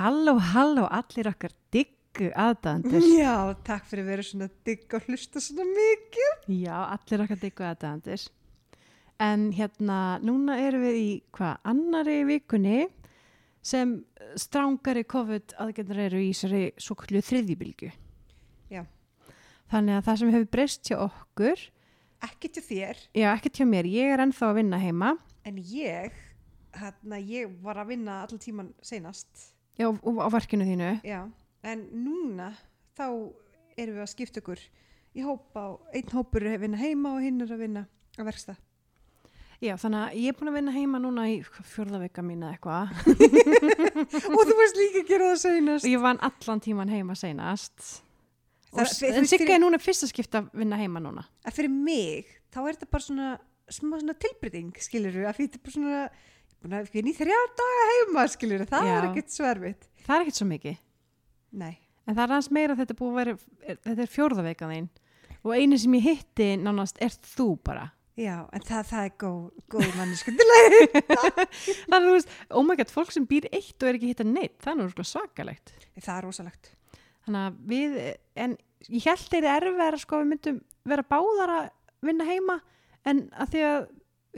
Halló, halló, allir okkar diggu aðdæðandir. Já, takk fyrir að vera svona digg og hlusta svona mikið. Já, allir okkar diggu aðdæðandir. En hérna, núna erum við í hvað, annari vikunni sem strángari COVID aðgændar eru í þessari svo kallu þriðjubilgu. Já. Þannig að það sem hefur breyst hjá okkur, Ekki til þér, já, ekki hjá mér, ég er ennþá að vinna heima. en ég, hérna, ég var að vinna allan tíman seinast. Já, á verkinu þínu. Já, en núna þá erum við að skipta okkur í hópa og einn hópur er að vinna heima og hinn er að vinna að verksta. Já, þannig að ég er búin að vinna heima núna í fjörðavika mín eða eitthvað. og þú veist líka að gera það seinast. Og ég vann allan tíman heima seinast. Það- þú en fyrir- er núna fyrsta skipta að vinna heima núna. að fyrir mig, þá er þetta bara svona smá svona tilbreyting, skilur við, að fyrir þetta er bara svona, ég búin að vinna í þrjá daga heima, skilur við, það Já. er ekkert sverfitt. Það er ekkert svo mikið. Nei. En það er hans meira að þetta er búið að vera, er, þetta er fjórðaveikan þín. Og einu sem ég hitti nánast er þú bara. Já, en það, það er góð, góð mannesku til að Þannig að þú veist, oh my god, fólk sem býr eitt og er ekki hitta neitt, það er örugglega svakalegt. Það er rosalegt. Þannig að við, en ég held þeir erfið sko að við myndum vera báðar að vinna heima, en að því að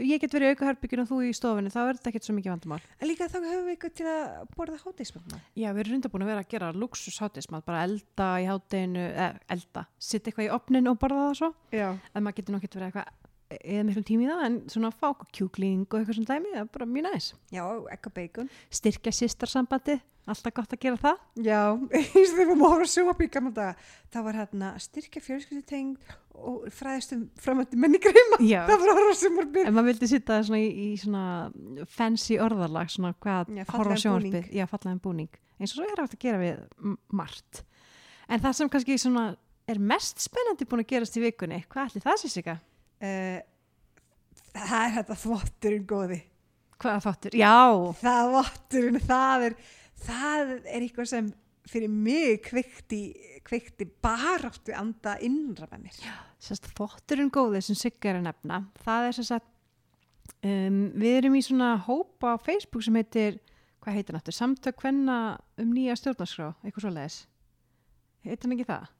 ég get verið í aukaherbygginu og þú í stofinu, þá er þetta ekkert svo mikið vandamál. En líka þá höfum við eitthvað til að borða hátegismanna. Já, við erum reynda búin að vera að gera luxus hátismat, bara elda í hátteginu, eða elda, sitta eitthvað í opnin og borða það svo. Já. En maður getur nokkert verið eitthvað, eða miklum tími í það, en svona fá okkur kjúkling og eitthvað svona dæmi, það er bara mjög næs. Já, ekka bacon. Styrkja sýstarsambandi, alltaf gott að gera það. Já, eins og þegar við vorum að að sjóa daga, það var hérna styrkja fjölskyldutengd og fræðist um framöndi menningarheima. Já. Það var að sem voru En maður vildi sitta svona í, í svona fancy orðarlag, svona hvað, fallegan sjónvarpið, búning. já, fallega búning, eins og svo er hægt að gera við margt. En það sem kannski svona er mest spennandi búin að gerast í vikunni, hvað ætli það sé sig að? Uh, það er þetta þvotturinn góði. Hvað þáttur? Já, Það þvotturinn, það er, það er eitthvað sem fyrir mig kveikti, kveikti baráttu anda innra með mér. sérst þátturinn góði sem Sigga er nefna, það er sérst um, við erum í svona hópa á Facebook sem heitir, hvað heitir aftur, samtök hvenna um nýja stjórnarskrá, eitthvað svo leiðis. Heitir hann ekki það?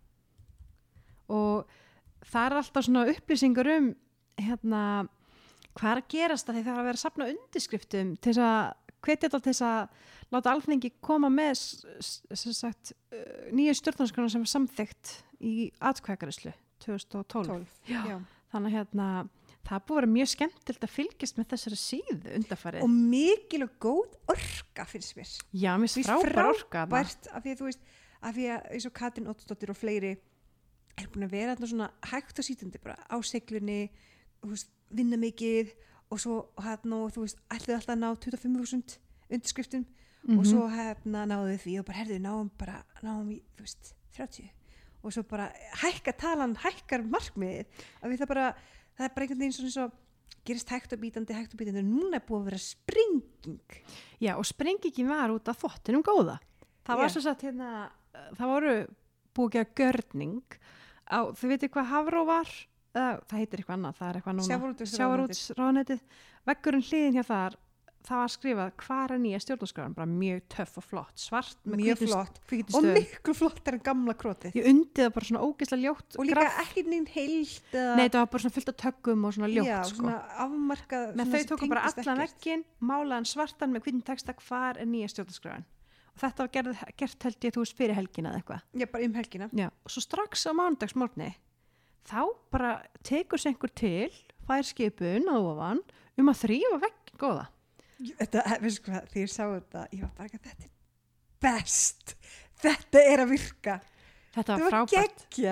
Og það er alltaf svona upplýsingar um hérna hvað er að gerast að því það er að vera að sapna undirskriftum til þess að hvetja þetta til þess að láta alþengi koma með sagt, uh, nýja stjórnarskrána sem var samþygt í atkvækarislu 2012. 12. Já. Já. Þannig að hérna, það er búið að vera mjög skemmtilt að fylgjast með þessari síðu undarfarið. Og mikil og góð orka finnst mér. Já, mér finnst veist, frábær orka frábært af því þú veist af því að eins og Katrin Ottsdóttir og fleiri er búin að vera svona hægt og sítandi bara á seglunni veist, vinna mikið og svo hérna og þú veist ætlaði alltaf að ná 25.000 undirskriftum Mhm. og svo hérna náðu því og bara herðu náum bara náum í þú veist 30 og svo bara hækka talan hækkar markmiðið að við það bara það er bara einhvern veginn svona eins og gerist hægt og bítandi hægt og bítandi og núna er búið að vera springing Já, og sprengingin var út af þvottinum góða. Það var Já. svo satt hérna, það voru búið að gera görning á, þau veitir hvað Havró var? Uh, það heitir eitthvað annað, það er eitthvað núna. Sjávarútsráðuneytið. Veggurinn hliðin hjá þar, það var skrifað hvað er nýja stjórnarskráin, bara mjög töff og flott, svart Mjög hvítum- flott. hvítum og miklu flottar en gamla krótið Ég undi það bara svona ógeðslega ljótt. og líka ekki neinn heilt eða, Nei, það var bara svona fullt af tökum og svona ljótt, já, sko. svona afmarkað Men svona þau sem tóku bara allan veggin, málaðan svartan með hvítum texta hvar er nýja stjórnarskráin. Þetta var gerð, gert held ég þú veist fyrir helgina eða eitthvað. já, bara um helgina Já, og svo strax á mánudagsmórni þá bara tekur sér einhver til, fær skipun á ofan um að þrýfa veggin góða. þetta, veistu hvað, þegar ég sá þetta ég var bara ekki að þetta er best þetta er að virka Þetta var var frábært. því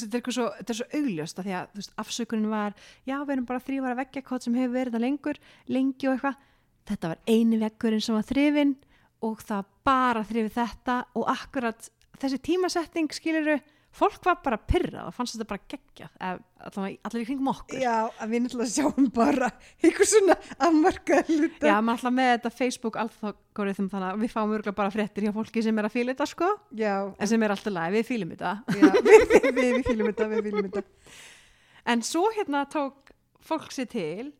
þetta er, svo, þetta er svo augljóst af því að veist, afsökunin var, já, við erum bara að þrýfa veggjakot sem hefur verið það lengur, lengi og eitthvað. Þetta var eini veggurinn sem var þrifin og það bara þrifið þetta og akkurat þessi tímasetting skiluru, fólk var bara pyrrað og fannst þetta bara allavega allir í kringum okkur. já, að við náttúrulega sjáum bara einhver svona afmarkað hluta Já, maður alltaf með þetta Facebook algorithm þannig að við fáum örgulega bara fréttir hjá fólki sem er að fíla þetta sko, já, en sem er alltaf læg, við fílum þetta. já við, við, við, við fýlum þetta við fýlum þetta En svo hérna tók fólk sér til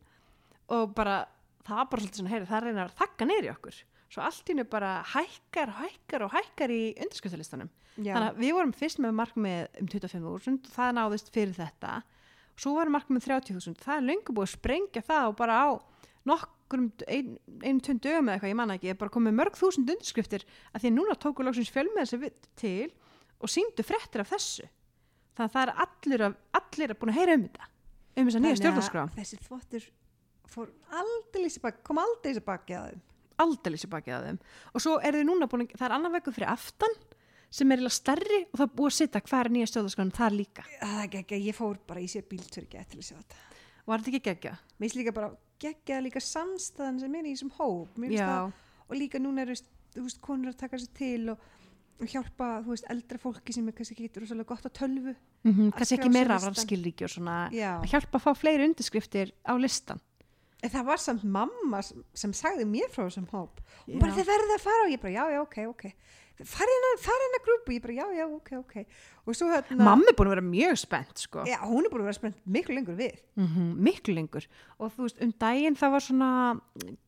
og bara, það bara svolítið svona, heyri, það reynar að þakka neyri okkur. Svo allt í hennu bara hækkar, hækkar og hækkar í undirskriftarlistanum. Já. þannig að við vorum fyrst með markmið um 25.000 og það náðist fyrir þetta. Svo varum markmið 30.000 það er löngu búið að sprengja það og bara á nokkrum ein, einu tund dögum eða eitthvað, ég manna ekki, er bara komið mörg þúsund undirskriftir að því að núna tóku loksins fjölmið þessi til og síndu fréttir af þessu. Þannig að það er allir að, allir að búin að heyra um þetta um nýja Þannig að stjórnarskrá. þessi þvottur aldrei í kom aldrei í baki að þeim sér bakið að þeim. Og svo er þið núna búin að, það er annar veikur fyrir aftan sem er eiginlega stærri og það búið að setja hvað er nýja stjórnarskráin þar líka. Það er ekki, ég fór bara í sér bíltur til að sjá þetta. Var þetta ekki geggja? mér finnst líka bara geggja líka samstæðan sem er í þessum hóp. Það, og líka núna eru konur að taka sér til og, og hjálpa veist, eldra fólki sem er kannski ekki rosalega gott á tölvu mm -hmm, að kannski ekki meira listan. rafskilríki og svona. Já. að hjálpa að fá fleiri undirskriftir á listan en það var samt mamma sem, sagði mér frá þessum hóp. Og bara þið verðið að fara. Og ég bara já já ok ok. Fara inn að grúpu. Ég bara já já ok ok. Og svo hérna Mamma er búin að vera mjög spennt sko. Já, hún er búin að vera spennt miklu lengur við. Mm miklu lengur. Og þú veist um daginn það var svona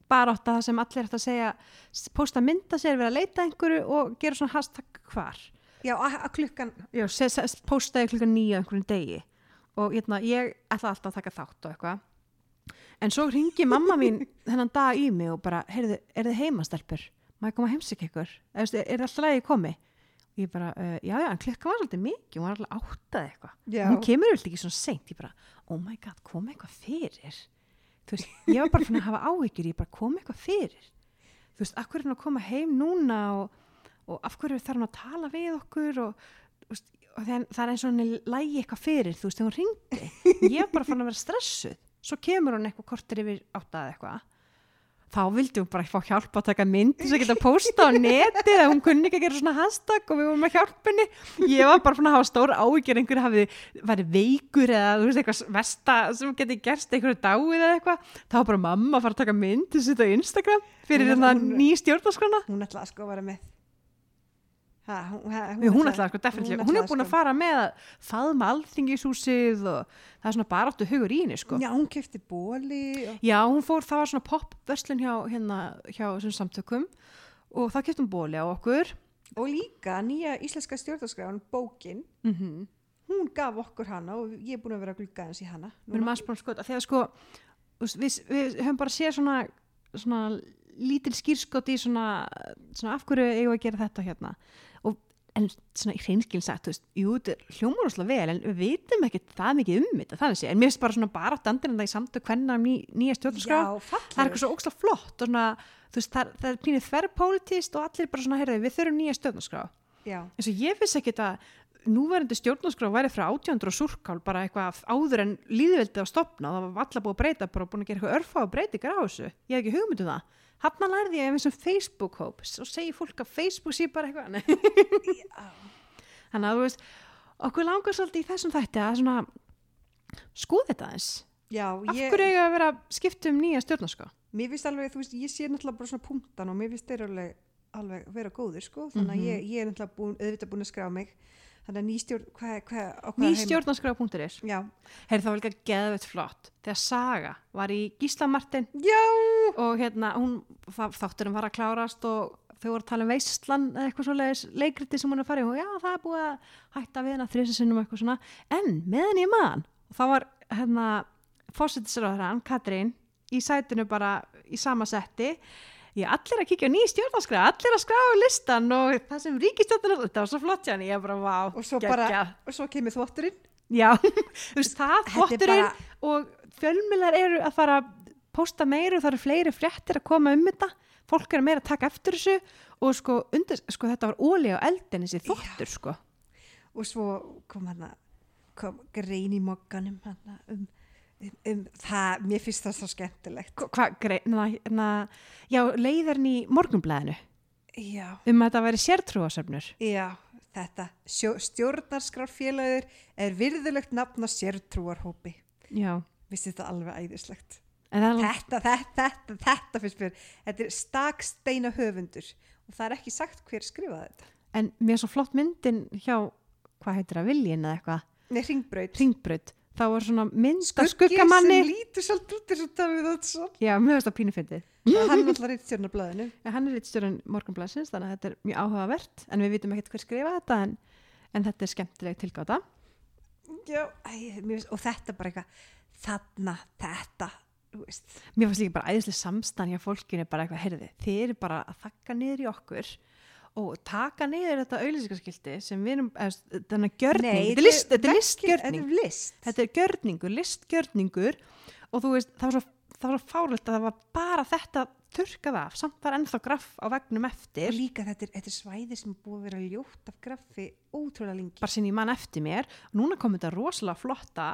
bara átt að það sem allir ætti að segja posta mynda sér, vera að leita einhverju og gera svona hashtag hvar. Já að, klukkan Já, postaði klukkan nýja einhverjum degi. Og hérna, ég ætla alltaf að taka þátt og eitthvað en svo ringi mamma mín þennan dag í mig og bara, heyrðu, er þið heimastelpur? Má ég koma að heimsækja ykkur? Er það alltaf lagi komi? Og ég bara, uh, já, já, en klukkan var svolítið mikið, hún var alltaf áttað eitthvað. Hún kemur vel ekki svona seint, ég bara, oh my god, kom eitthvað fyrir? Þú veist, ég var bara fann að hafa áhyggjur, ég bara, kom eitthvað fyrir? Þú veist, af hverju er hún að koma heim núna og, og af hverju þarf hún að tala við okkur og, og það, er eins og henni lægi eitthvað fyrir, þú veist, þegar hún ringdi ég bara fann að vera stressuð svo kemur hún eitthvað kortir yfir áttað eitthvað. Þá vildi hún bara fá hjálp að taka mynd þess að geta posta á neti eða hún kunni ekki að gera svona hashtag og við vorum að hjálpa henni ég var bara fann að hafa stór áhyggjur einhver hafi verið veikur eða þú veist eitthvað versta sem geti gerst einhverju dáið eða eitthvað. Þá var bara mamma að fara að taka mynd til að setja á Instagram fyrir Hún- hérna hún- ný stjórnarskrána hún ætlaði sko að vera með ha, hún, ha, Hún, hún ætlaði sko definitílega, hún er búin að sko. fara með að faðma alþingishúsið og það er svona bara áttu hugur í henni sko. já, hún kefti bóli og, Já, hún fór, það var svona pop-verslun hjá, hérna, hjá þessum samtökum og þá keftum bóli á okkur. og líka nýja íslenska stjórnarskráin bókin, Mm hún gaf okkur hana og ég er búin að vera að glugga eins í hana Við erum aðeins búin að skoða, þegar sko, við, við höfum bara séð svona, svona lítil skýrskot í svona, svona af hverju eigum við að gera þetta hérna. En svona í hreinskilin sagt, þú veist, jú, þetta er hljómar óslega vel, en við vitum ekki það mikið um þetta, þannig sé. En mér finnst bara svona bara dandirinn það í samtök hvenna um ný, nýja stjórnarskrá. það er eitthvað svo ókslega flott og svona, þú veist, það, það er pínið þverrpolítist og allir bara svona, heyrðu, við þurfum nýja stjórnarskrá eins og ég vissi ekki að núverandi stjórnarskrá væri frá 1800 og surkál bara eitthvað áður en líðveldi á stopna það var alltaf búið að breyta, bara búin að gera eitthvað örfá og breytingar á þessu, ég hef ekki hugmyndu það. Hafna lærði ég eins og Facebook-hóp og segi fólk að Facebook sé bara eitthvað þannig að þú veist okkur langar svolítið í þessum þætti að svona skoða þetta eins já af ég, hverju eiga að vera að skipta um nýja stjórnarskrá? Mér finnst alveg, þú veist, ég sé náttúrulega bara svona punktan og mér finnst þeir alveg, alveg vera góðir sko, þannig að Mhm. ég, ég er náttúrulega búin, auðvitað búin að skrá mig þannig að nýstjórn, hvað, hvað, á hvaða ný heima- stjórnarskrá.is já, Herri það var líka geðveitt flott. Þegar Saga var í Gísla Martin já, og hérna hún, það, þátturinn var að klárast og þau voru að tala um veistlan eða eitthvað svoleiðis leikriti sem hún er í. Og já það er búið að hætta við hana þrjusinnum eitthvað svona. En meðan ég man og þá var hérna fósittisráðurann Katrín í sætinu bara í sama setti ég allir að kíkja á ný stjórnarskrá allir að skrá listan og það sem ríkistjórnar þetta var svo flott hérna ég bara vá og svo bara, og svo kemur þvotturinn. Já, þú veist, það er þvotturinn bara- og fjölmiðlar eru að fara að posta meira og það eru fleiri fréttir að koma um þetta. Fólk er meira að taka eftir þessu og sko, undir, sko þetta var á eldin þessi þvottur sko. Og svo kom hann kom grein í mokkanum hana, um, um, um það, mér finnst það svo skemmtilegt. Hva- hvað greið, na, já, leiðarinn í morgunblæðinu já, um að þetta væri sértrúasöfnur já þetta, stjórnarskrárfélagir er virðulegt nafn á sértrúarhópi. Já, vissi þetta alveg æðislegt. Alveg þetta, þetta, þetta, þetta finnst mér þetta er staksteina höfundur og það er ekki sagt hver skrifaði þetta. En mér er svo flott myndin hjá hvað heitir það, Viljin eða eitthvað? Nei, ringbraut Ringbraut, þá var svona mynd af skuggamanni. sem lítur svolítið út eins og Davíð Oddsson. Já, mjög veist að pínu fyndið hann er alltaf reynd stjórnablaðinu Ja, hann er rittstjórun Morgunblæsins þannig að þetta er mjög áhugavert en við vitum ekkert hver skrifa þetta en, en þetta er skemmtileg tilgáta. Já, æ, finnst- og þetta bara eitthvað þarna, þetta veist. mér fannst líka bara æðislega samstæðan hjá fólkinu bara eitthvað, heyrði, þið eru bara að þakka niður í okkur og taka niður þetta auðlýsingaskildi sem við erum, þannig að gjörning. Nei, þetta er list, þetta er listgjörning. list. Þetta er gjörningur, listgjörningur. Og þú veist, það var svo, það var svo fárlegt að það var bara þetta þurkað af, samt var ennþá graff á vegnum og eftir, líka þetta er, þetta er svæði sem búið að vera ljótt af graffi ótrúlega lengi. Bara sinni mann eftir mér. Og núna kom þetta rosalega flotta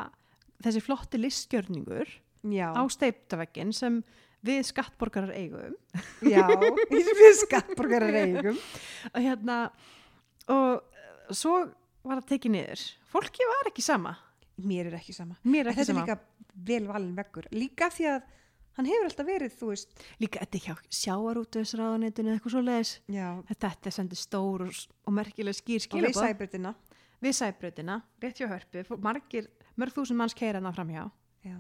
þessi flotti listgjörningur já, á steiptaveggin sem við skattborgarar eigum. Já, við skattborgarar eigum. Og hérna og svo var það tekið niður. Fólki var ekki sama. Mér er ekki sama. Er ekki þetta er sama. líka vel valin veggur. Líka því að hann hefur alltaf verið þú veist líka þetta er hjá sjáarútuðsráðanetinu eða eitthvað svo leiðis þetta er sendið stór og, og merkileg skýr og við sæbrutina við sæbrautina, rétt hjá hörpu margir, mörg þúsund manns keira þarna framhjá. Já,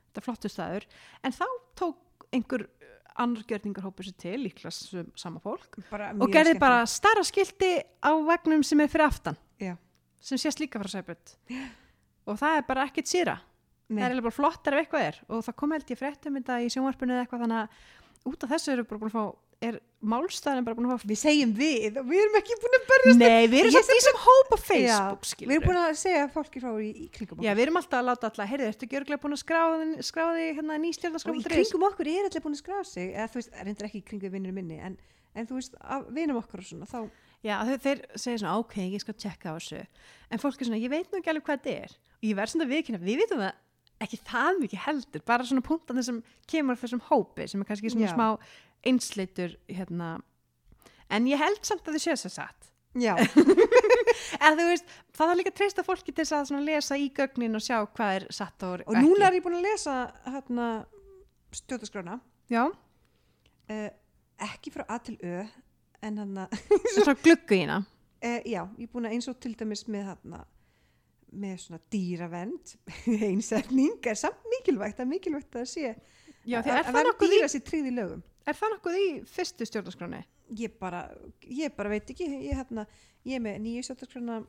þetta er flottu staður. En þá tók einhver uh, annar gjörningarhópur sér til líklega sem sama fólk bara og gerði bara starra skildi á vegnum sem er fyrir aftan já, sem sést líka frá sæbraut. Og það er bara ekkert síra það er Nei, eiginlega bara flottar ef eitthvað er. Og það kom held ég fréttum í sjónvarpinu eða eitthvað þannig að út af þessu eru bara búin að fá er málstæðin bara búin að fá við segjum við og við erum ekki búin að berjast Nei, við erum samt í sem hóp á Já, Facebook við erum búin að segja fólki frá í, í kringum Já, okkur við erum alltaf að láta alla, heyrðu, ertu ekki örglega búin að skráði, skráði hérna og í kringum okkur er allir búin að skrá sig eða þú veist, reyndar ekki í kringum vinnur minni en, en þú veist, af vinum okkur og svona þá, Já, þeir, þeir segja svona, ok, ég skal tjekka á þessu. En fólk er svona, ég veit nú ekki alveg hvað þetta er. Ekki það mikið heldur, bara svona punktan sem kemur af þessum hópi, sem er kannski svona Já. smá einsleitur, hérna. En ég held samt að þið séu þess satt. já, En þú veist, það er líka að treysta fólki til að lesa í gögnin og sjá hvað er satt og, og núna er ég búin að lesa hérna stjórnaskrána Já, uh, ekki frá A til Ö en hann að, svona gluggu ína. uh, já, ég er búin að eins og til dæmis með hann með svona dýravend einsetning er samt mikilvægt er mikilvægt að sé Já, að, er að vera dýra sér tryggð í lögum er það nokkuð í fyrstu stjórnarskráni? ég bara, ég bara veit ekki. Ég, hérna, ég er með nýju stjórnaskrána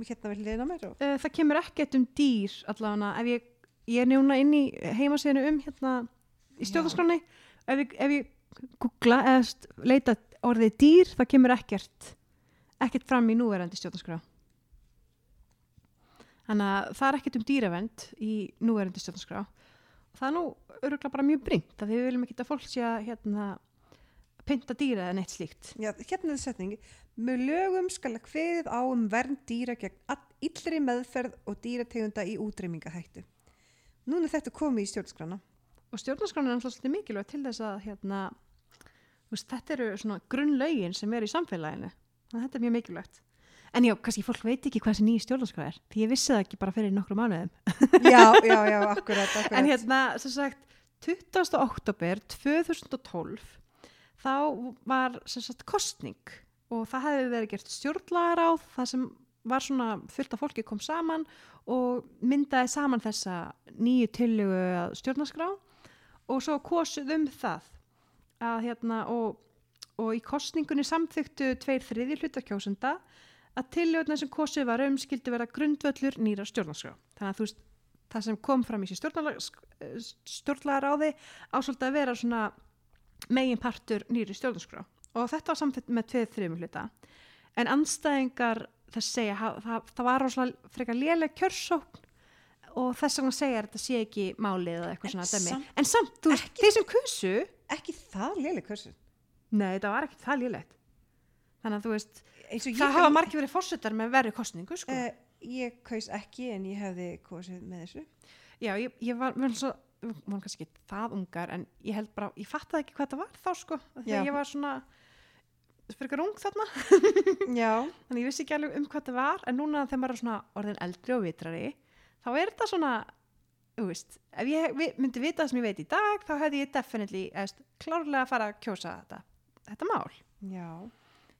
hérna við hliðina á mér og, uh, það kemur ekkert um dýr allavega. Ef ég, ég er núna inn í heimasíðinu um hérna í stjórnarskráni ef, ég- ef ég googla eða leita orðið dýr það kemur ekkert ekkert fram í núverandi stjórnarskrá. Þannig að það er ekkert um dýravend í núverandi stjórnarskrá það er nú öruglega bara mjög bringt að við viljum ekki að fólk sé að hérna, pynta dýra eða neitt slíkt. Já, hérna er það setning. Með lögum skal að kveðið á um vernd dýra gegn illri meðferð og dýrategunda í útreymingahættu núna er þetta komið í stjórnskrána og stjórnarskráin er alltaf svolítið mikilvægt til þess að hérna, veist, þetta eru grunnlaugin sem eru í samfélaginu. Þetta er mjög mikilvægt en já, kannski fólk veit ekki hvað þessi nýja stjórnarskrá er því ég vissi það ekki bara fyrir nokkru mánuðum já, já, já, akkurat, akkurat. en hérna, sem sagt 20. oktober 2012 þá var sem sagt kostning og það hefði verið gert stjórnlagaráð það sem var svona fullt af fólki kom saman og myndaði saman þessa nýju tillögu stjórnarskrá og svo kosuð um það að hérna og, og í kostningunni samþyktu tveir þriði hlutakjósenda að tillöguna sem kosið var um skildi vera grundvöllur nýra stjórnarskrá þannig að þú veist það sem kom fram í sér stjórnlagaráði ásvöldi að vera svona megin partur nýri stjórnarskrá og þetta var samþykkt með tveið þriðum hluta. En anstæðingar þess segja það, það, það var rosalega frekar léleg kjörsókn og þess vegna segja að þetta sé ekki málið eða eitthvað En svona dæmi. samt- en samt, þú veist, þeir sem kusu ekki það léleg hversu nei, þetta var ekki það lélegt þannig að þú veist, það hafa margir verið fórsetar með verri kostningu sko. uh, ég kaus ekki en ég hefði kosið með þessu. Já, ég, ég var mjög svo, vorum kannski ekki það ungar en ég held bara, ég fattaði ekki hvað það var þá sko, að ég var svona fyrir ung þarna, þannig ég vissi ekki alveg um hvað það var en núna þegar maður er svona orðin eldri og vitrari þá er þetta svona þú veist, ef ég myndi vita það sem ég veit í dag þá hefði ég definitely eðst, klárlega að fara að kjósa þetta þetta mál. Já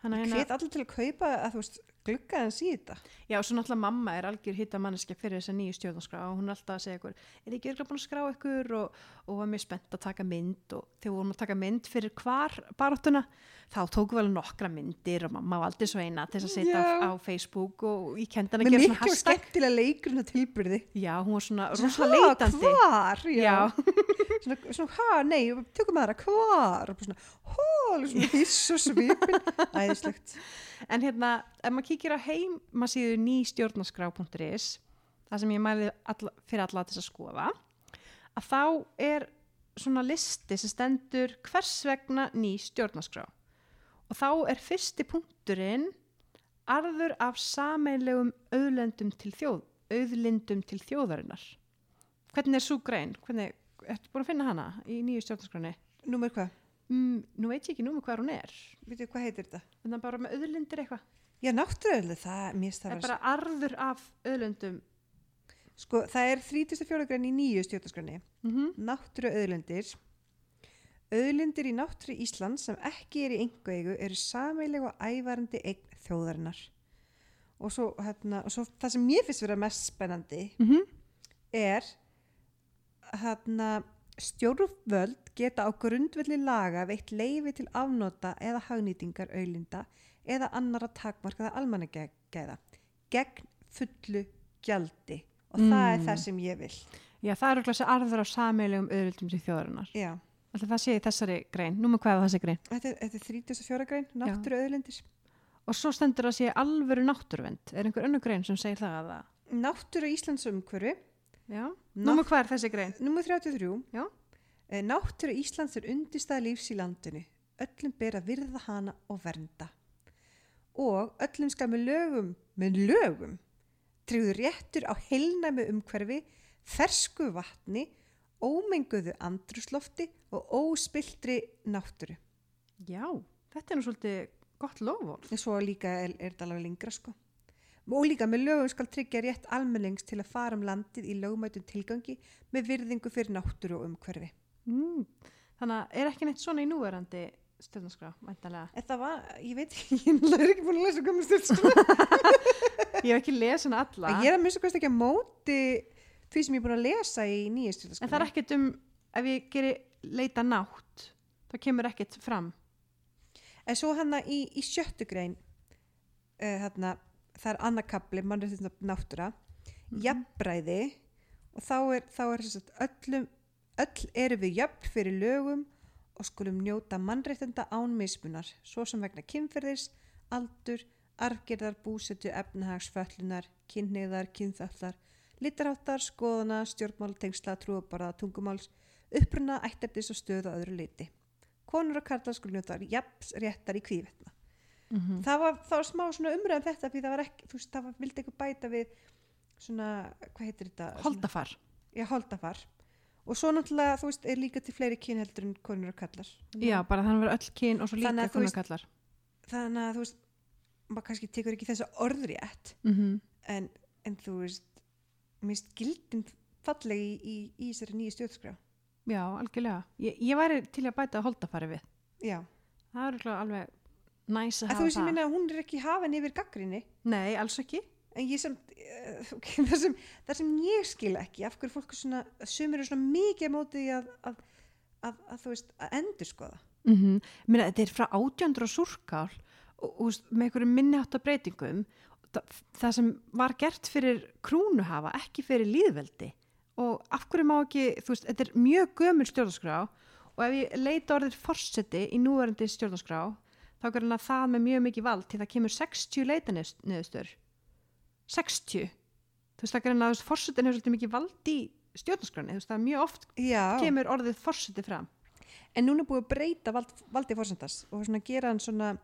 Að hvet allir til að kaupa að þú veist í þetta Já, og svo náttúrulega mamma er algjör hitta manneskja fyrir þessa nýju stjórnarskrá og hún er alltaf að segja ykkur, er ekki örgulega búin að skrá ykkur? og, og var mjög spennt að taka mynd og þegar vorum að taka mynd fyrir hvar baráttuna, þá tóku vel nokkra myndir og mamma valdi svo eina til að setja á, á Facebook og ég kendi hann að gera svona hashtag. skemmtilega leikurinn og tilbyrði Já, hún var svona "Ha, leitandi. hvar? Já, svona, svona, ha, nei, tökum aðra, hvar? Og svona, hól, svona hiss og svipin æðislegt. En hérna, ef maður kíkir á heimasíðu nýstjórnarskrá.is það sem ég mæli alla, fyrir alla þess að skoða að þá er svona listi sem stendur hvers vegna ný stjórnarskrá og þá er fyrsti punkturinn arður af sameinlegum auðlendum til þjóð auðlindum til þjóðarinnar hvernig er svo grein? hvernig, ertu búin að finna hana í nýju stjórnarskráni? Númer hvað? Mm, nú veit ég ekki númer hvað hún er Vitið hvað heitir þetta? það er bara með auðlindir eitthvað Já, náttúrulega, það, mér finnst það er bara arður af auðlendum Sko, það er 34. grein í nýju stjórnarskránni. mm -hmm. Náttúru auðlindir. Auðlindir í náttúru Íslands sem ekki er í engu eigu eru sameileg og ævarandi eign þjóðarinnar. Og svo, hérna, og svo það sem mér finnst vera mest spennandi Mm -hmm. er hérna, stjórnvöld geta á grundvelli laga veitt leifi til afnota eða hagnýtingar auðlinda eða annara takmarkaða almannagæða gegn fullu gjaldi og það er Mm. það sem ég vil. Já, það eru þessi arður af sameilegum auðlendum til þjóðarinnar. Já. Alltaf það sé í þessari grein. Nú með hvað er þessi grein? Þetta er, þetta er 34 grein, náttúru auðlindir. Og svo stendur að sé alvöru náttúruvend. Er einhver önnur grein sem segir það að það? Náttúru Íslands umhverfi, Já. Nú Nátt- með hvað er þessi grein? nummer 33. Já. Eh, Náttúru Íslands er undistað lífs í landinu. Öllum ber að virða hana og vernda. Og öllum skal með lögum, með lögum, tryggður réttur á heilnæmi umhverfi, fersku vatni, ómenguðu andruslofti og óspiltri náttúru. Já, þetta er nú svolítið gott lofvól. En svo líka er, er þetta alveg lengra sko. Og líka með lögum skal tryggja rétt almennings til að fara um landið í lögmætum tilgangi með virðingu fyrir náttúru og umhverfi. Mm. Þannig að er ekki neitt svona í núverandi stjórnarskrá, væntanlega. En það var, ég veit ekki, ég er ekki búin að lesa gömur stjórnarskrá. Ég hef ekki lesið hana alla. Ég er að missa kannski ekki að móti því sem ég er búin að lesa í nýja stjórnarskrá. En það er ekkert um, ef ég geri leita nátt, það kemur ekkert fram. En svo hann í, í sjöttu grein, uh, hana, það er annarkabli, mannréttinda náttúra, Mhm. jafnbræði og þá er, þá er að öllum, öll eru við jöfn fyrir lögum og skulum njóta mannréttinda án mismunar, svo sem vegna kynferðis, aldur, arfgerðar, búsetu, efnahags, föllunar, kynniðar, kynþallar, litarháttar, skoðana, stjórnmál, tengsla, trúabarða, tungumáls, uppruna, ættefnis og stöð á öðru liti. Konur og karlar skulum njóta jafns réttar í kvívetna. Mm Það var, það var smá svona umræðum þetta því það var ekki, þú veist, það var, vildi eitthvað bæta við svona, hvað heitir þetta? Holdafar. Já, holdafar. Og svo náttúrulega, þú veist, er líka til fleiri kynheldur en konur og kallar. Já, bara þannig að vera öll kyn og svo líka að konur veist- kallar. Þannig að, þú veist, maður kannski tekur ekki þessa orðrétt, Mm -hmm. en, en þú veist, finnst gildin fallegi í, í, í þessari nýju stjórnskrá. Já, algjörlega. Ég, ég væri til að bæta holdafari við. Já. Það er örugglega alveg næs að þú hafa veist, ég það. minna að hún er ekki hafin yfir gaggrinni, Nei, alls ekki. en ég sem, uh, okay, það sem, það sem ég skil ekki, af hverju fólk svona, sumir eru svona mikið á móti því að, að, að, að, þú veist, að endur skoða. Mm -hmm. Minna, þetta er frá átjöndur og súrkál og, og veist, með einhverjum minnihátta breytingum það, sem var gert fyrir krúnuhafa, ekki fyrir líðveldi og af hverju má ekki þú veist, þetta er mjög gömul stjórnarskrá og ef ég leita orðið forseti í núverandi stjórnarskrá þá er það með mjög mikið vald til það kemur 60 leitaniðustur 60 þú veist það er forsetin hefur svolítið mikið vald í stjórnarskráni, þú veist það er mjög oft Já. kemur orðið forseti fram En núna er búið að breyta vald, valdi fórsendars og gera hann svona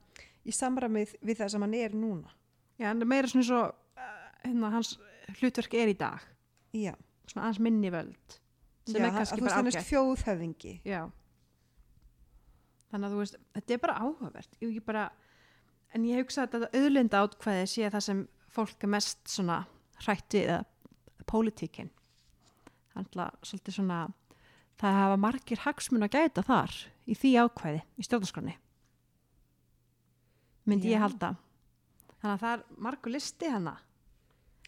í samramið við það sem hann er núna. Já, er meira svona svo uh, hérna, hans hlutverk er í dag Já. svona hans minni völd sem Já, er kannski bara ágætt þjóðhöfðingi. Já þannig að þú veist, þetta er bara áhugavert ég, bara, en ég hugsa að þetta auðlinda átkvæði sé það sem fólk er mest svona hrætt við eða pólitíkin handla svolítið svona það hafa margir hagsmun að gæta þar í því ákvæði í stjórnarskroni myndi Já. ég halda þannig að það er margur listi hana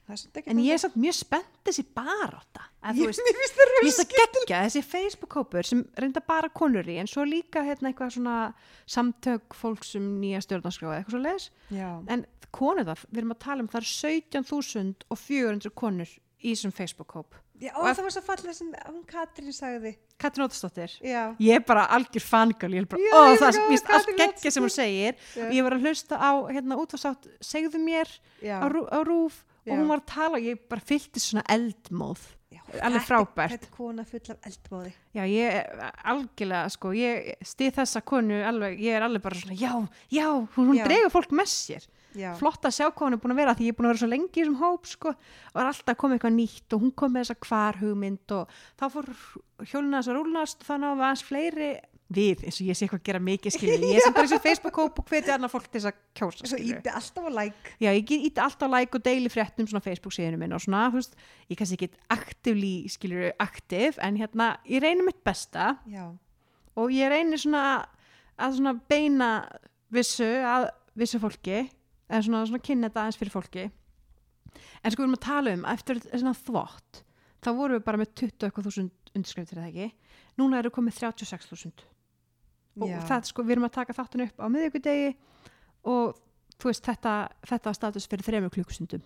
en ég er samt mjög spennt þessi barátta að þú ég, finnst það Ég finnst það geggja þessi Facebook-hópur sem reynda bara konur í en svo líka hérna eitthvað svona samtök fólks um nýja stjórnarskrá eða eitthvað svo leis já, en konur það, við erum að tala um það er 17.400 konur í þessum Facebook-hóp já Og það var svo fallið sem hún Katrín sagði. Katrin Óttasdóttir já, ég er bara algjör fangal ég er bara, ó, það er finnst allt Katrín geggja sem hún segir. Og ég var að hlusta á hérna útvarsátt segðu mér á, rú, á rúf Já. og hún var að tala og ég bara fyllti svona eldmóð. Já. alveg frábært. þetta kona full af eldbóði Já, ég er algjörlega, sko, ég stið þessa konu alveg, ég er alveg bara svona, já, já, hún, hún dregur fólk með sér. Já, Flott að sjá hvað hún er búin að vera, því ég er búin að vera svo lengi í þessum hóp, sko, og er alltaf að koma eitthvað nýtt og hún kom með þessa hvar hugmynd og þá fór hjóluna þess að rúlast og náðum við aðeins fleiri við, eins og ég sé eitthvað að gera mikið, skilur, ég sem bara þessu Facebook-hóp og hveti annað fólk til þess að kjósa, svo íti alltaf á like. Já, ég íti alltaf like og deili fréttum svona Facebook síðinu minn og svona, þú veist, ég kannski ekki aktivlí, skilur, aktiv, en hérna, ég reynir mitt besta. Já, og ég reynir svona að svona beina vissu að vissu fólki eða svona, svona kynna þetta aðeins fyrir fólki. En sko við erum að tala um eftir svona þvott þá vorum við bara með 20 eitthvað þúsund undirskriftir eða ekki? Núna eru komið 36 þúsund. Og já. það sko við erum að taka þáttun upp á miðvikudegi og þú veist þetta, þetta var status fyrir þremur klukkustundum.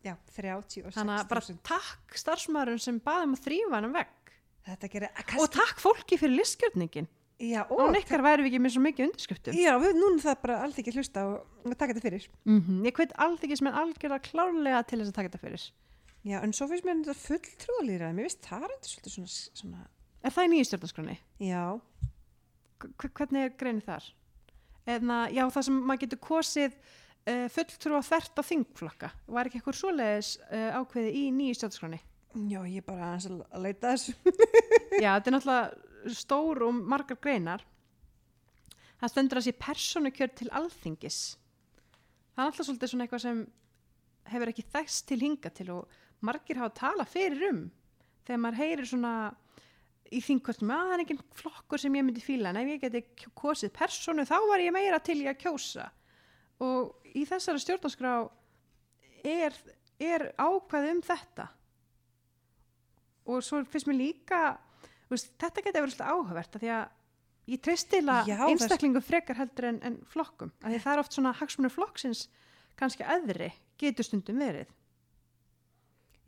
Já, 36 þannig að bara takk starfsmæðurinn sem baðum að þrýfa hann gerir og takk fólki fyrir listgjörningin já, og og nekkar væri við ekki með svo mikið undirskriftum já, við, núna er það bara allt ekki hlusta og, taka þetta fyrir Mm Ég hveit alþykis menn algjörða klárlega til þess að taka þetta fyrir. já, en svo finnst mér þetta fulltrúalýra mér finnst það er þetta svolítið svona, svona Er það í nýju stjórnarskroni? já, Hvernig er greinið þar? Eðna, já, það sem maður getur kosið uh, fulltrú á þvert á þingflokka. Var ekki eitthvað svoleiðis uh, ákveði í nýju stjórnarskroni? já, ég er bara að leita þessu já, þetta er náttúrulega stór og margar greinar. Það stendur að sé persónukjör til alþingis. Það er alltaf svolítið svona eitthvað sem hefur ekki þekst til hinga til og margir hafa talað fyrir um þegar maður heyrir svona í þingkostum að það er engin flokkur sem ég myndi fíla en ef ég geti kosið persónu þá var ég meira til ég að kjósa og í þessari stjórnarskrá er, er ákvæði um þetta og svo finnst mér líka veist, þetta geti verið svolítið áhugavert því að ég treyst til að einstaklingu frekar heldur en, en flokkum af því það er oft svona hagsmunir flokksins kannski öðri getur stundum verið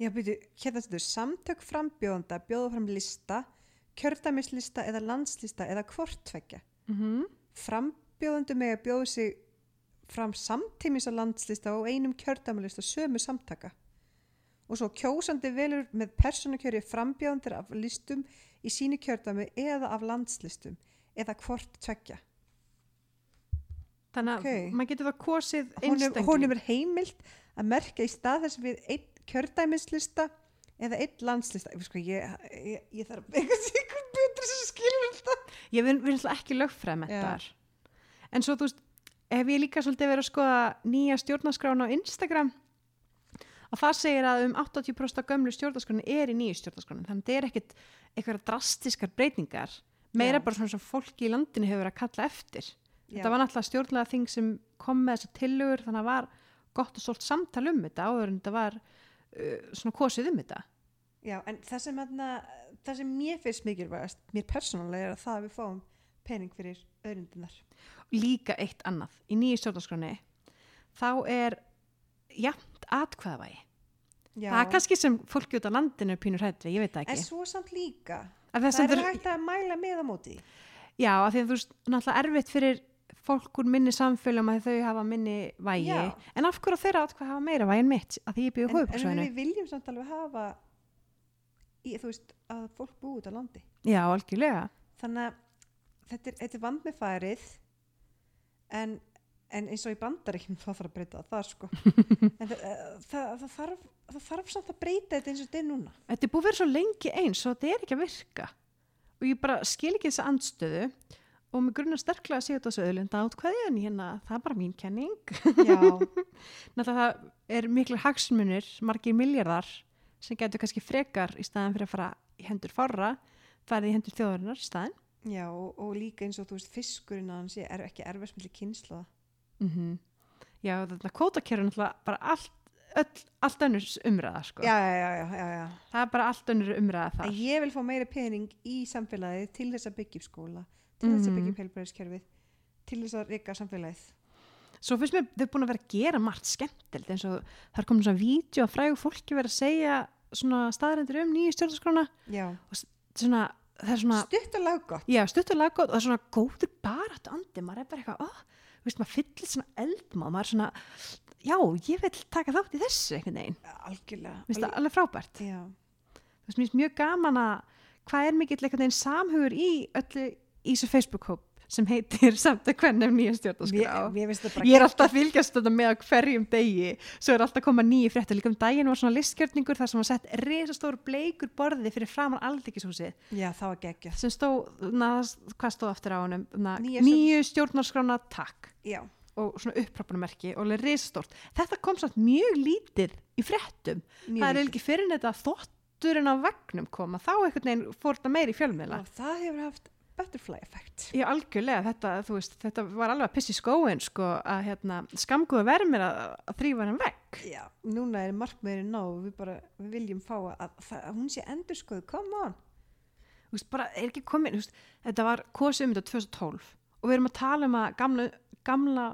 Já, byrju, hérna þetta er samtök frambjóðanda, bjóða fram lista, kjördæmislista eða landslista eða hvortveggja. mm -hmm. Frambjóðandu með að bjóða sig fram samtímis á landslista og einum kjördæmalista sömu samtaka. Og svo kjósandi velur með persónukjöri frambjóðandir af listum í sínu kjördæmi eða af landslistum eða hvort tveggja. þannig að Ok. maður getur það kosið einstakling honum er heimilt að merka í stað þess við einn kjördæmislista eða einn landslista. Ég, sko, ég, ég, ég þarf að eitthvað sikur betur sem skilur þetta. ég vil, vil ekki lögfræða með þar en svo þú veist hef ég líka svolítið verið að skoða nýja stjórnarskrána á Instagram og það segir að um 80% af gömlu stjórnarskráni er í nýju stjórnarskráni þannig að þetta er ekkit eitthvað drastiskar breytingar meira Já. bara svona sem fólki í landinu hefur verið að kalla eftir Já. þetta var náttúrulega stjórnlega þing sem kom með þessa tillögur þannig að það var gott og stórt samtal um þetta áður en þetta var uh, svona kosið um þetta Já, en það sem, aðna, það sem mér finnst mikilvægast, mér persónulega er að það að við fáum pening fyrir öðrundunar. líka eitt annað í nýju stjórnarskráni þá er jafnt atkvæðavægi Já, það er kannski sem fólki út á landinu pínur hrætt við, ég veit það en ekki svo samt líka, það er það hægt að mæla með á móti. já, af því að þú veist, náttúrulega erfitt fyrir fólk úr minni samfélum að þau hafa minni vægi, Já. en af hverju þeirra atkvæða hafa meira vægi en mitt, að því ég byrju En, en höfuksvæðinu við viljum samt alveg hafa, í, þú veist, að fólk búi út á landi. já, algjörlega Þannig að þetta er, þetta er vand með farið, en, en eins og í bandaríkjum þá þarf að breyta það, sko. en það, það, það, þarf, það þarf samt að breyta þetta eins og þetta er núna. þetta er búið að vera svo lengi eins og þetta er ekki að virka og ég bara skil ekki þessa andstöðu og mig grunnar sterklega að segja þetta svo öðlunda átkvæði en hérna, það er bara mín kenning Náttúrulega það er miklu hagsmunir, margir miljardar sem getur kannski frekar í staðan fyrir að fara í hendur fárra, farið í hendur þjóðarinnar í staðin. Já, og, og líka eins og þú veist fiskurinn að hann sé er ekki erfærsmilli kynsla Mm já, þetta kvótakerfi er náttúrulega bara allt, öll, allt önnur umræða sko. já, já, já, já, já. það er bara allt önnur umræða þar ég vil fá meiri pening í samfélagið til þess að byggja upp skóla, til þess að Mhm. byggja upp heilbreyðiskerfið, til þess að reyka samfélagið. svo finnst mér þau búin að vera að gera margt skemmtilegt eins og það er komin svona vídeo að frægu fólki vera að segja svona staðarendur um nýju stjórnarskrána Já. svona, það er svona Stutt og gott og það er svona góður barat andi, maður er bara eitthvað, oh, veist, maður fyllir svona eldmáð, maður er svona, já, ég vil taka þátt í þessu einhvern veginn, Algjörlega. finnst það alveg frábært. Já. Þú veist, mér finnst mjög gaman að hvað er mikill einhvern veginn samhugur í öllu í þessu Facebook-hóp sem heitir samt að hvernig um nýja stjórnarskrá. Ég er alltaf að fylgjast þetta með hverjum degi, svo er alltaf að koma nýju fréttur, líka um daginn var svona listgjörningur þar sem var sett risastór bleikur borði fyrir framan aldekishúsið Já, það var geggjað. sem stóð, na, hvað stóð aftur á Nýja nýju stjórnarskrána takk. Já. og svona upprápunumerki og alveg risastórt. Þetta kom samt mjög lítið í fréttum. Mjög það er ekki fyrir þetta þótturinn á vegnum koma þá einhvern veginn fór þetta meir í fjölmiðla. Og það hefur haft butterfly effect. Já, algjörlega, þetta, veist, þetta var alveg að pissi skóin, sko, að hérna, skamguðu vermir að, að þrýfa hann vekk. Já, núna er markmiðurinn ná við bara, við viljum fá að, að, að hún sé endur skoðu, come on. Þú veist, bara er ekki komin, veist, þetta var kosið um þetta 2012 og við erum að tala um að gamla, gamla,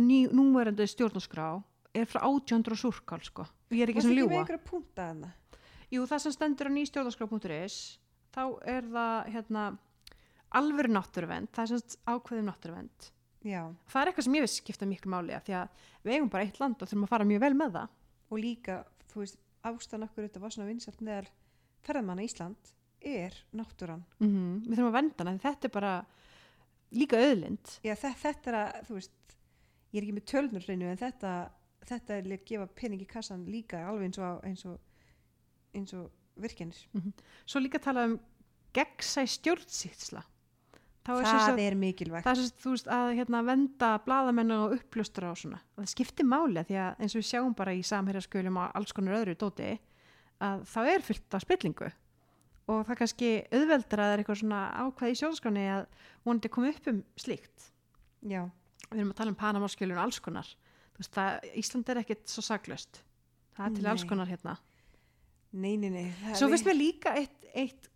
ný, núverandi stjórnarskrá er frá 1800 og súrkál, sko. Og ég er ekki sem ljúa. Jú, það sem stendur á nýstjórnarskrá.is, þá er það, hérna, alvöru náttúruvend, það er semst ákveðum náttúruvend. Það er eitthvað sem ég veist skipta miklu máli því að við eigum bara eitt land og þurfum að fara mjög vel með það. og líka, þú veist, ástæðan okkur þetta var svona vinsalt meðal ferðamanna Ísland er náttúran. Mm Við þurfum að venda hana, þetta er bara líka auðlind. Já, þetta, þetta er að, þú veist, ég er ekki með tölnur hreinu en þetta, þetta er að gefa pening í kassan líka alveg eins og, eins og, eins og virkjanir. Svo líka tala um gegnsæ stjórnsýtsla. Er Það sem sagt- er mikilvægt. það er þú veist, að hérna, venda bladamennu og uppljóstra og svona. Og það skiptir máli því að eins og við sjáum bara í samherjaskölum og alls konar öðru dóti að þá er fyllt af spillingu. Og það er kannski auðveldar að það er eitthvað svona ákvað í sjóðskráni að vonandi koma upp um slíkt. Já, Við erum að tala um Panamaskjölun og alls konar. Veist, það, Ísland er ekkit svo saglöst. Það er til alls Nei. konar hérna. Nei, nei, nei. Svo finnst mér líka eitt, eitt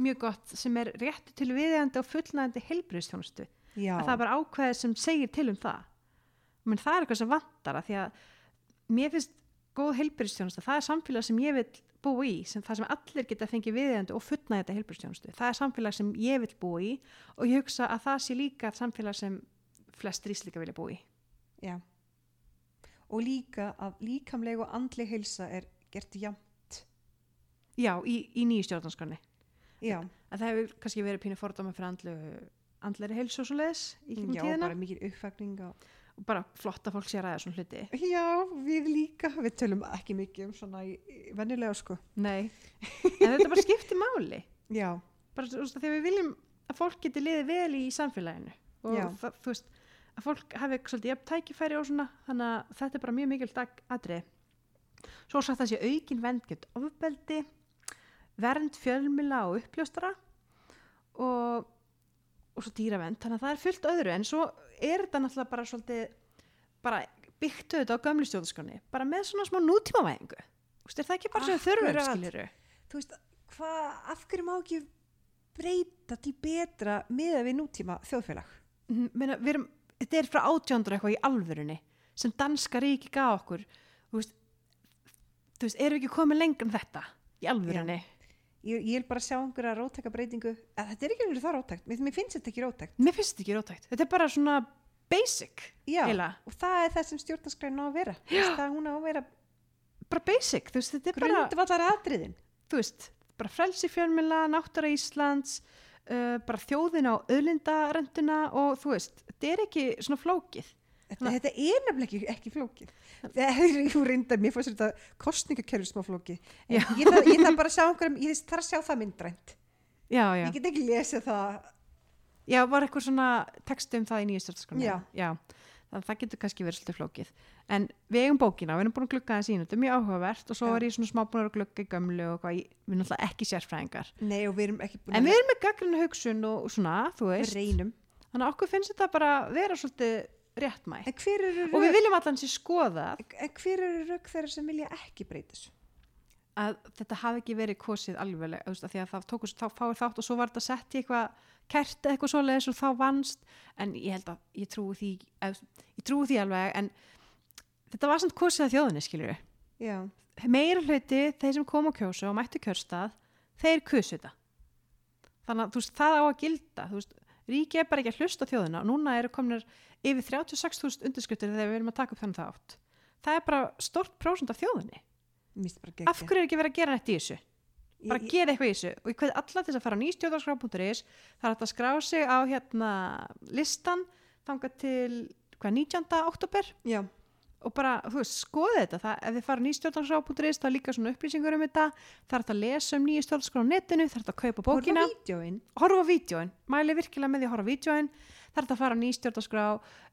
mjög gott sem er réttu til viðeigandi og fullnægandi heilbriðstjónustu. Já, Að það er bara ákveðið sem segir til um það. Men það er eitthvað sem vantar að því að mér finnst góð heilbriðstjónusta, það er samfélag sem ég vil búa í, sem, það sem allir geta fengið viðeigandi og fullnægandi heilbriðstjónustu. Það er samfélag sem ég vil búa í og ég hugsa að það sé líka samfélag sem flestir íslika vilja búa í. já. Og líka að líkamleg og andleg heilsa er gert jafnt. Já, í, í nýju stjórnarskroni. Já, að það hefur kannski verið pínu fordóma fyrir andlu, andleri heilsu og svo leiðis í já, tíðina. bara mikil uppfagning á og bara flott að fólk sé að ræða svona hluti. Já, við líka, við tölum ekki mikið um svona í, í venjulega sko. Nei, en þetta bara skiptir máli. Já, bara þú veist, þegar við viljum að fólk geti liðið vel í samfélaginu og Já. það, þú veist, að fólk hafi svolítið jafn tækifæri og svona þannig að þetta er bara mjög mikil atrið svo er sagt að sé aukin vend get ofbeldi vernd fjölmila og uppljóstara og, og svo dýravend þannig að það er fullt öðru. En svo er þetta náttúrulega bara svolítið bara byggt auðvitað á gömlu stjórnskonni bara með svona smá nútímavæðingu. Þú veist, er það ekki bara sem þurfum skiluru þú veist, hvað, af hverju má ekki breyta til betra miða við nútíma þjóðfélag? Mhm, meina, við erum, þetta er frá átjándur eitthvað í alvörunni sem danska ríki gaf okkur. Þú veist, þú veist, erum við ekki komið lengur en þetta í alvörunni Ég, ég vil bara sjá einhverja róttæka breytingu, að þetta er ekki verið það róttækt, mér, mér finnst þetta ekki róttækt. mér finnst þetta ekki rótækt, þetta er bara svona basic, Já, eiginlega. og það er það sem stjórnarskræðin á að vera. Veist, Það hún á að vera bara basic, þú veist, þetta er bara grundvallar atriðin. þú veist, bara frelsi fjölmjöla náttúra Íslands uh, bara þjóðin á öðlindarenduna og þú veist, þetta er ekki svona flókið Þetta, þetta er nefnilega ekki, ekki flókið. Það er þú reyndar, mér fannst þetta kostningakerfi smá flókið. Ég þarf, ég þarf bara að sjá einhverjum, ég þarf að sjá það myndrænt. já, já, Ég get ekki lesið það. já, var eitthvað svona textu um það í stjórnarskráni Já. já, þannig að það getur kannski verið svolítið flókið en við eigum bókina, við erum búin að glugga það sín þetta er mjög áhugavert og svo Já. er ég svona smá búin að glugga í gömlu og hvað, við erum náttúrulega ekki sérfræðingar Nei, og við erum ekki búin en við erum með gaggrinu hugsun og svona, þú við veist reynum. þannig að okkur finnst þetta bara vera svolítið réttmætt. Og við viljum allan sér skoða en hver eru rök þeirra sem vilja ekki breyta þessu? að þetta hafi ekki verið kosið alveg því að það tókust, þá fáið þátt og svo var þetta sett í eitthvað kert eitthvað svoleiðis og þá vannst. En ég held að ég trúi því ég trúi því alveg en þetta var samt kosið að þjóðinni skiljur meira hluti, þeir sem kom á kjósu og mættu kjörstað, þeir kusu þetta. Þannig að þú veist, það á að gilda þú veist, ríki er bara ekki að hlusta þjóðina. Og núna eru komnir yfir 36.000 undirskriftir þegar við erum að taka upp þannig þátt. Það er bara stort prósund af þjóðinni. Af hverju er ekki verið að gera nætt í þessu? Bara Ég- ég- gera eitthvað í þessu. Og ég hveit alla til að fara á nýstjóðarskrá.is það er hægt að skrá sig á hérna listan þangað til hvað, 19. oktober já, og bara, þú veist, skoði þetta. Það, ef þið fara á nýstjórnarskrá.is það er líka svona upplýsingur um þetta. Það er hægt að lesa um nýju stjórnarskrá á netinu það er hægt að kaupa bókina, horfa vídjóin mæli virkilega með því að horfa vídjóin það er hægt að fara á nýstjórnarskrá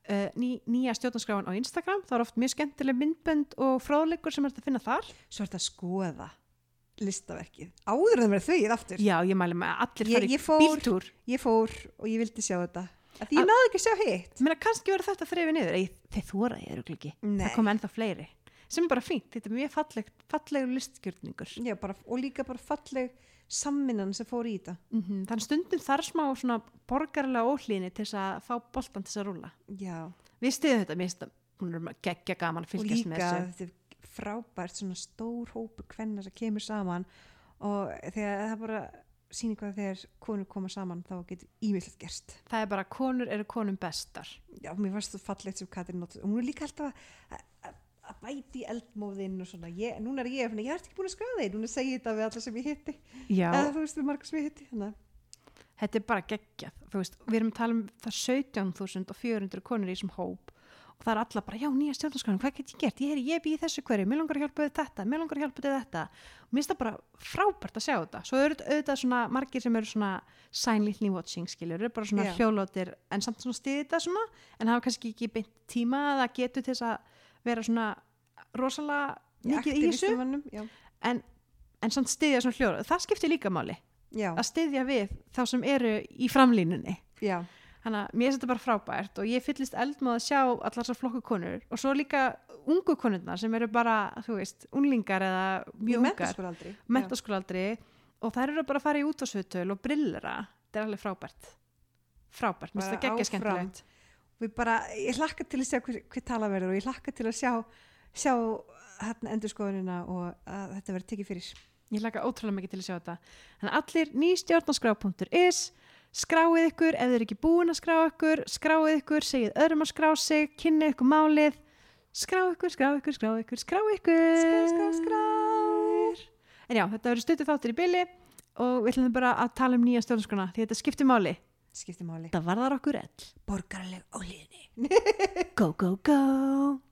uh, ný, nýja stjórnarskráin á Instagram. Það er oft mjög skemmtileg myndbönd og fróðleikur sem er hægt að finna þar. Svo er þetta að skoða listaverkið. Áður en það aftur. Já, ég mæli með að allir Ég- fara í ég fór- ég fór og ég vildi sjá þetta því ég náði ekki að sjá hitt. Mér kannski verður þetta þrefi niður. Ei, þeir þóra ég eru ekki. Það kom ennþá fleiri. Sem er bara fínt, þetta er mjög falleg, fallegur listgjörningur. Já, bara, og líka bara falleg samminnan sem fór í þetta. Mm þannig stundum þar smá svona borgarlega óhlýni til þess að fá boltan til þess að rúla já, við stiðum þetta, finnst það hún er geggja gaman að og fylgjast með líka þessu. þetta er frábært svona stór hópu kvenna sem kemur saman og þegar það bara sýnir hvað þegar konur koma saman þá getur ímyndilegt gerst. Það er bara konur eru konum bestar. Já, mér varst það fallegt sem Katrin og hún er líka alltaf að, að, að bæti eldmóðinn og svona, ég, núna er ég ég er ekki búin að skráða þig, núna segi ég þetta við alla sem ég hitti. Eða þú veist við margar sem ég hitti að þetta er bara geggjað. Þú veist, við erum að tala um það 17.400 konur í þessum hóp og það er alla bara, já, nýja stjórnarskráin, hvað get ég gert? Ég, ég bý í þessu hverju, mér langar að hjálpa þið þetta mér langar að hjálpa þið þetta. Mér finnst það bara frábært að sjá þetta. Svo auðvitað svona margir sem eru svona silently watching skiljur, eru bara svona Já. hjólótir en samt svona stiði þetta svona en hafa kannski ekki beint tíma að það getur til þess að vera svona rosalega mikið í þessu. en, en samt stiðja svona hljóra, það skiptir líka máli. Já, að stiðja við þá sem eru í framlínunni. Já, þannig að mér finnst þetta bara frábært og ég fyllist eld með að sjá allar þessar flokku konur og svo líka ungu konurnar sem eru bara, þú veist, unglingar eða mjög ungar, mentaskólaldri og þær eru bara að fara í útvarsvötul og brillera. Þetta er alveg frábært. Frábært, mér finnst það geggja skemmtilegt. við bara, ég hlakka til að sjá hver, hver tala verður og ég hlakka til að sjá sjá hérna endurskoðunina og að þetta verður tekið fyrir. Ég laka ótrúlega mikið til að sjá þetta. Þannig að allir nýstjórnarskrá.is skráið ykkur, ef þið eru ekki búin að skrá ykkur skráið ykkur, segið öðrum að skrá sig kynnið ykkur málið skrá ykkur, skrá ykkur, skrá ykkur, skrá ykkur. Skrá, skrá, skrá. en já, þetta verður stutið þáttur í byli og við ætlum bara að tala um nýja stjórnarskrona því þetta skiptir máli. Skiptir máli. Það varðar okkur ell borgarleg á liðinni go, go, go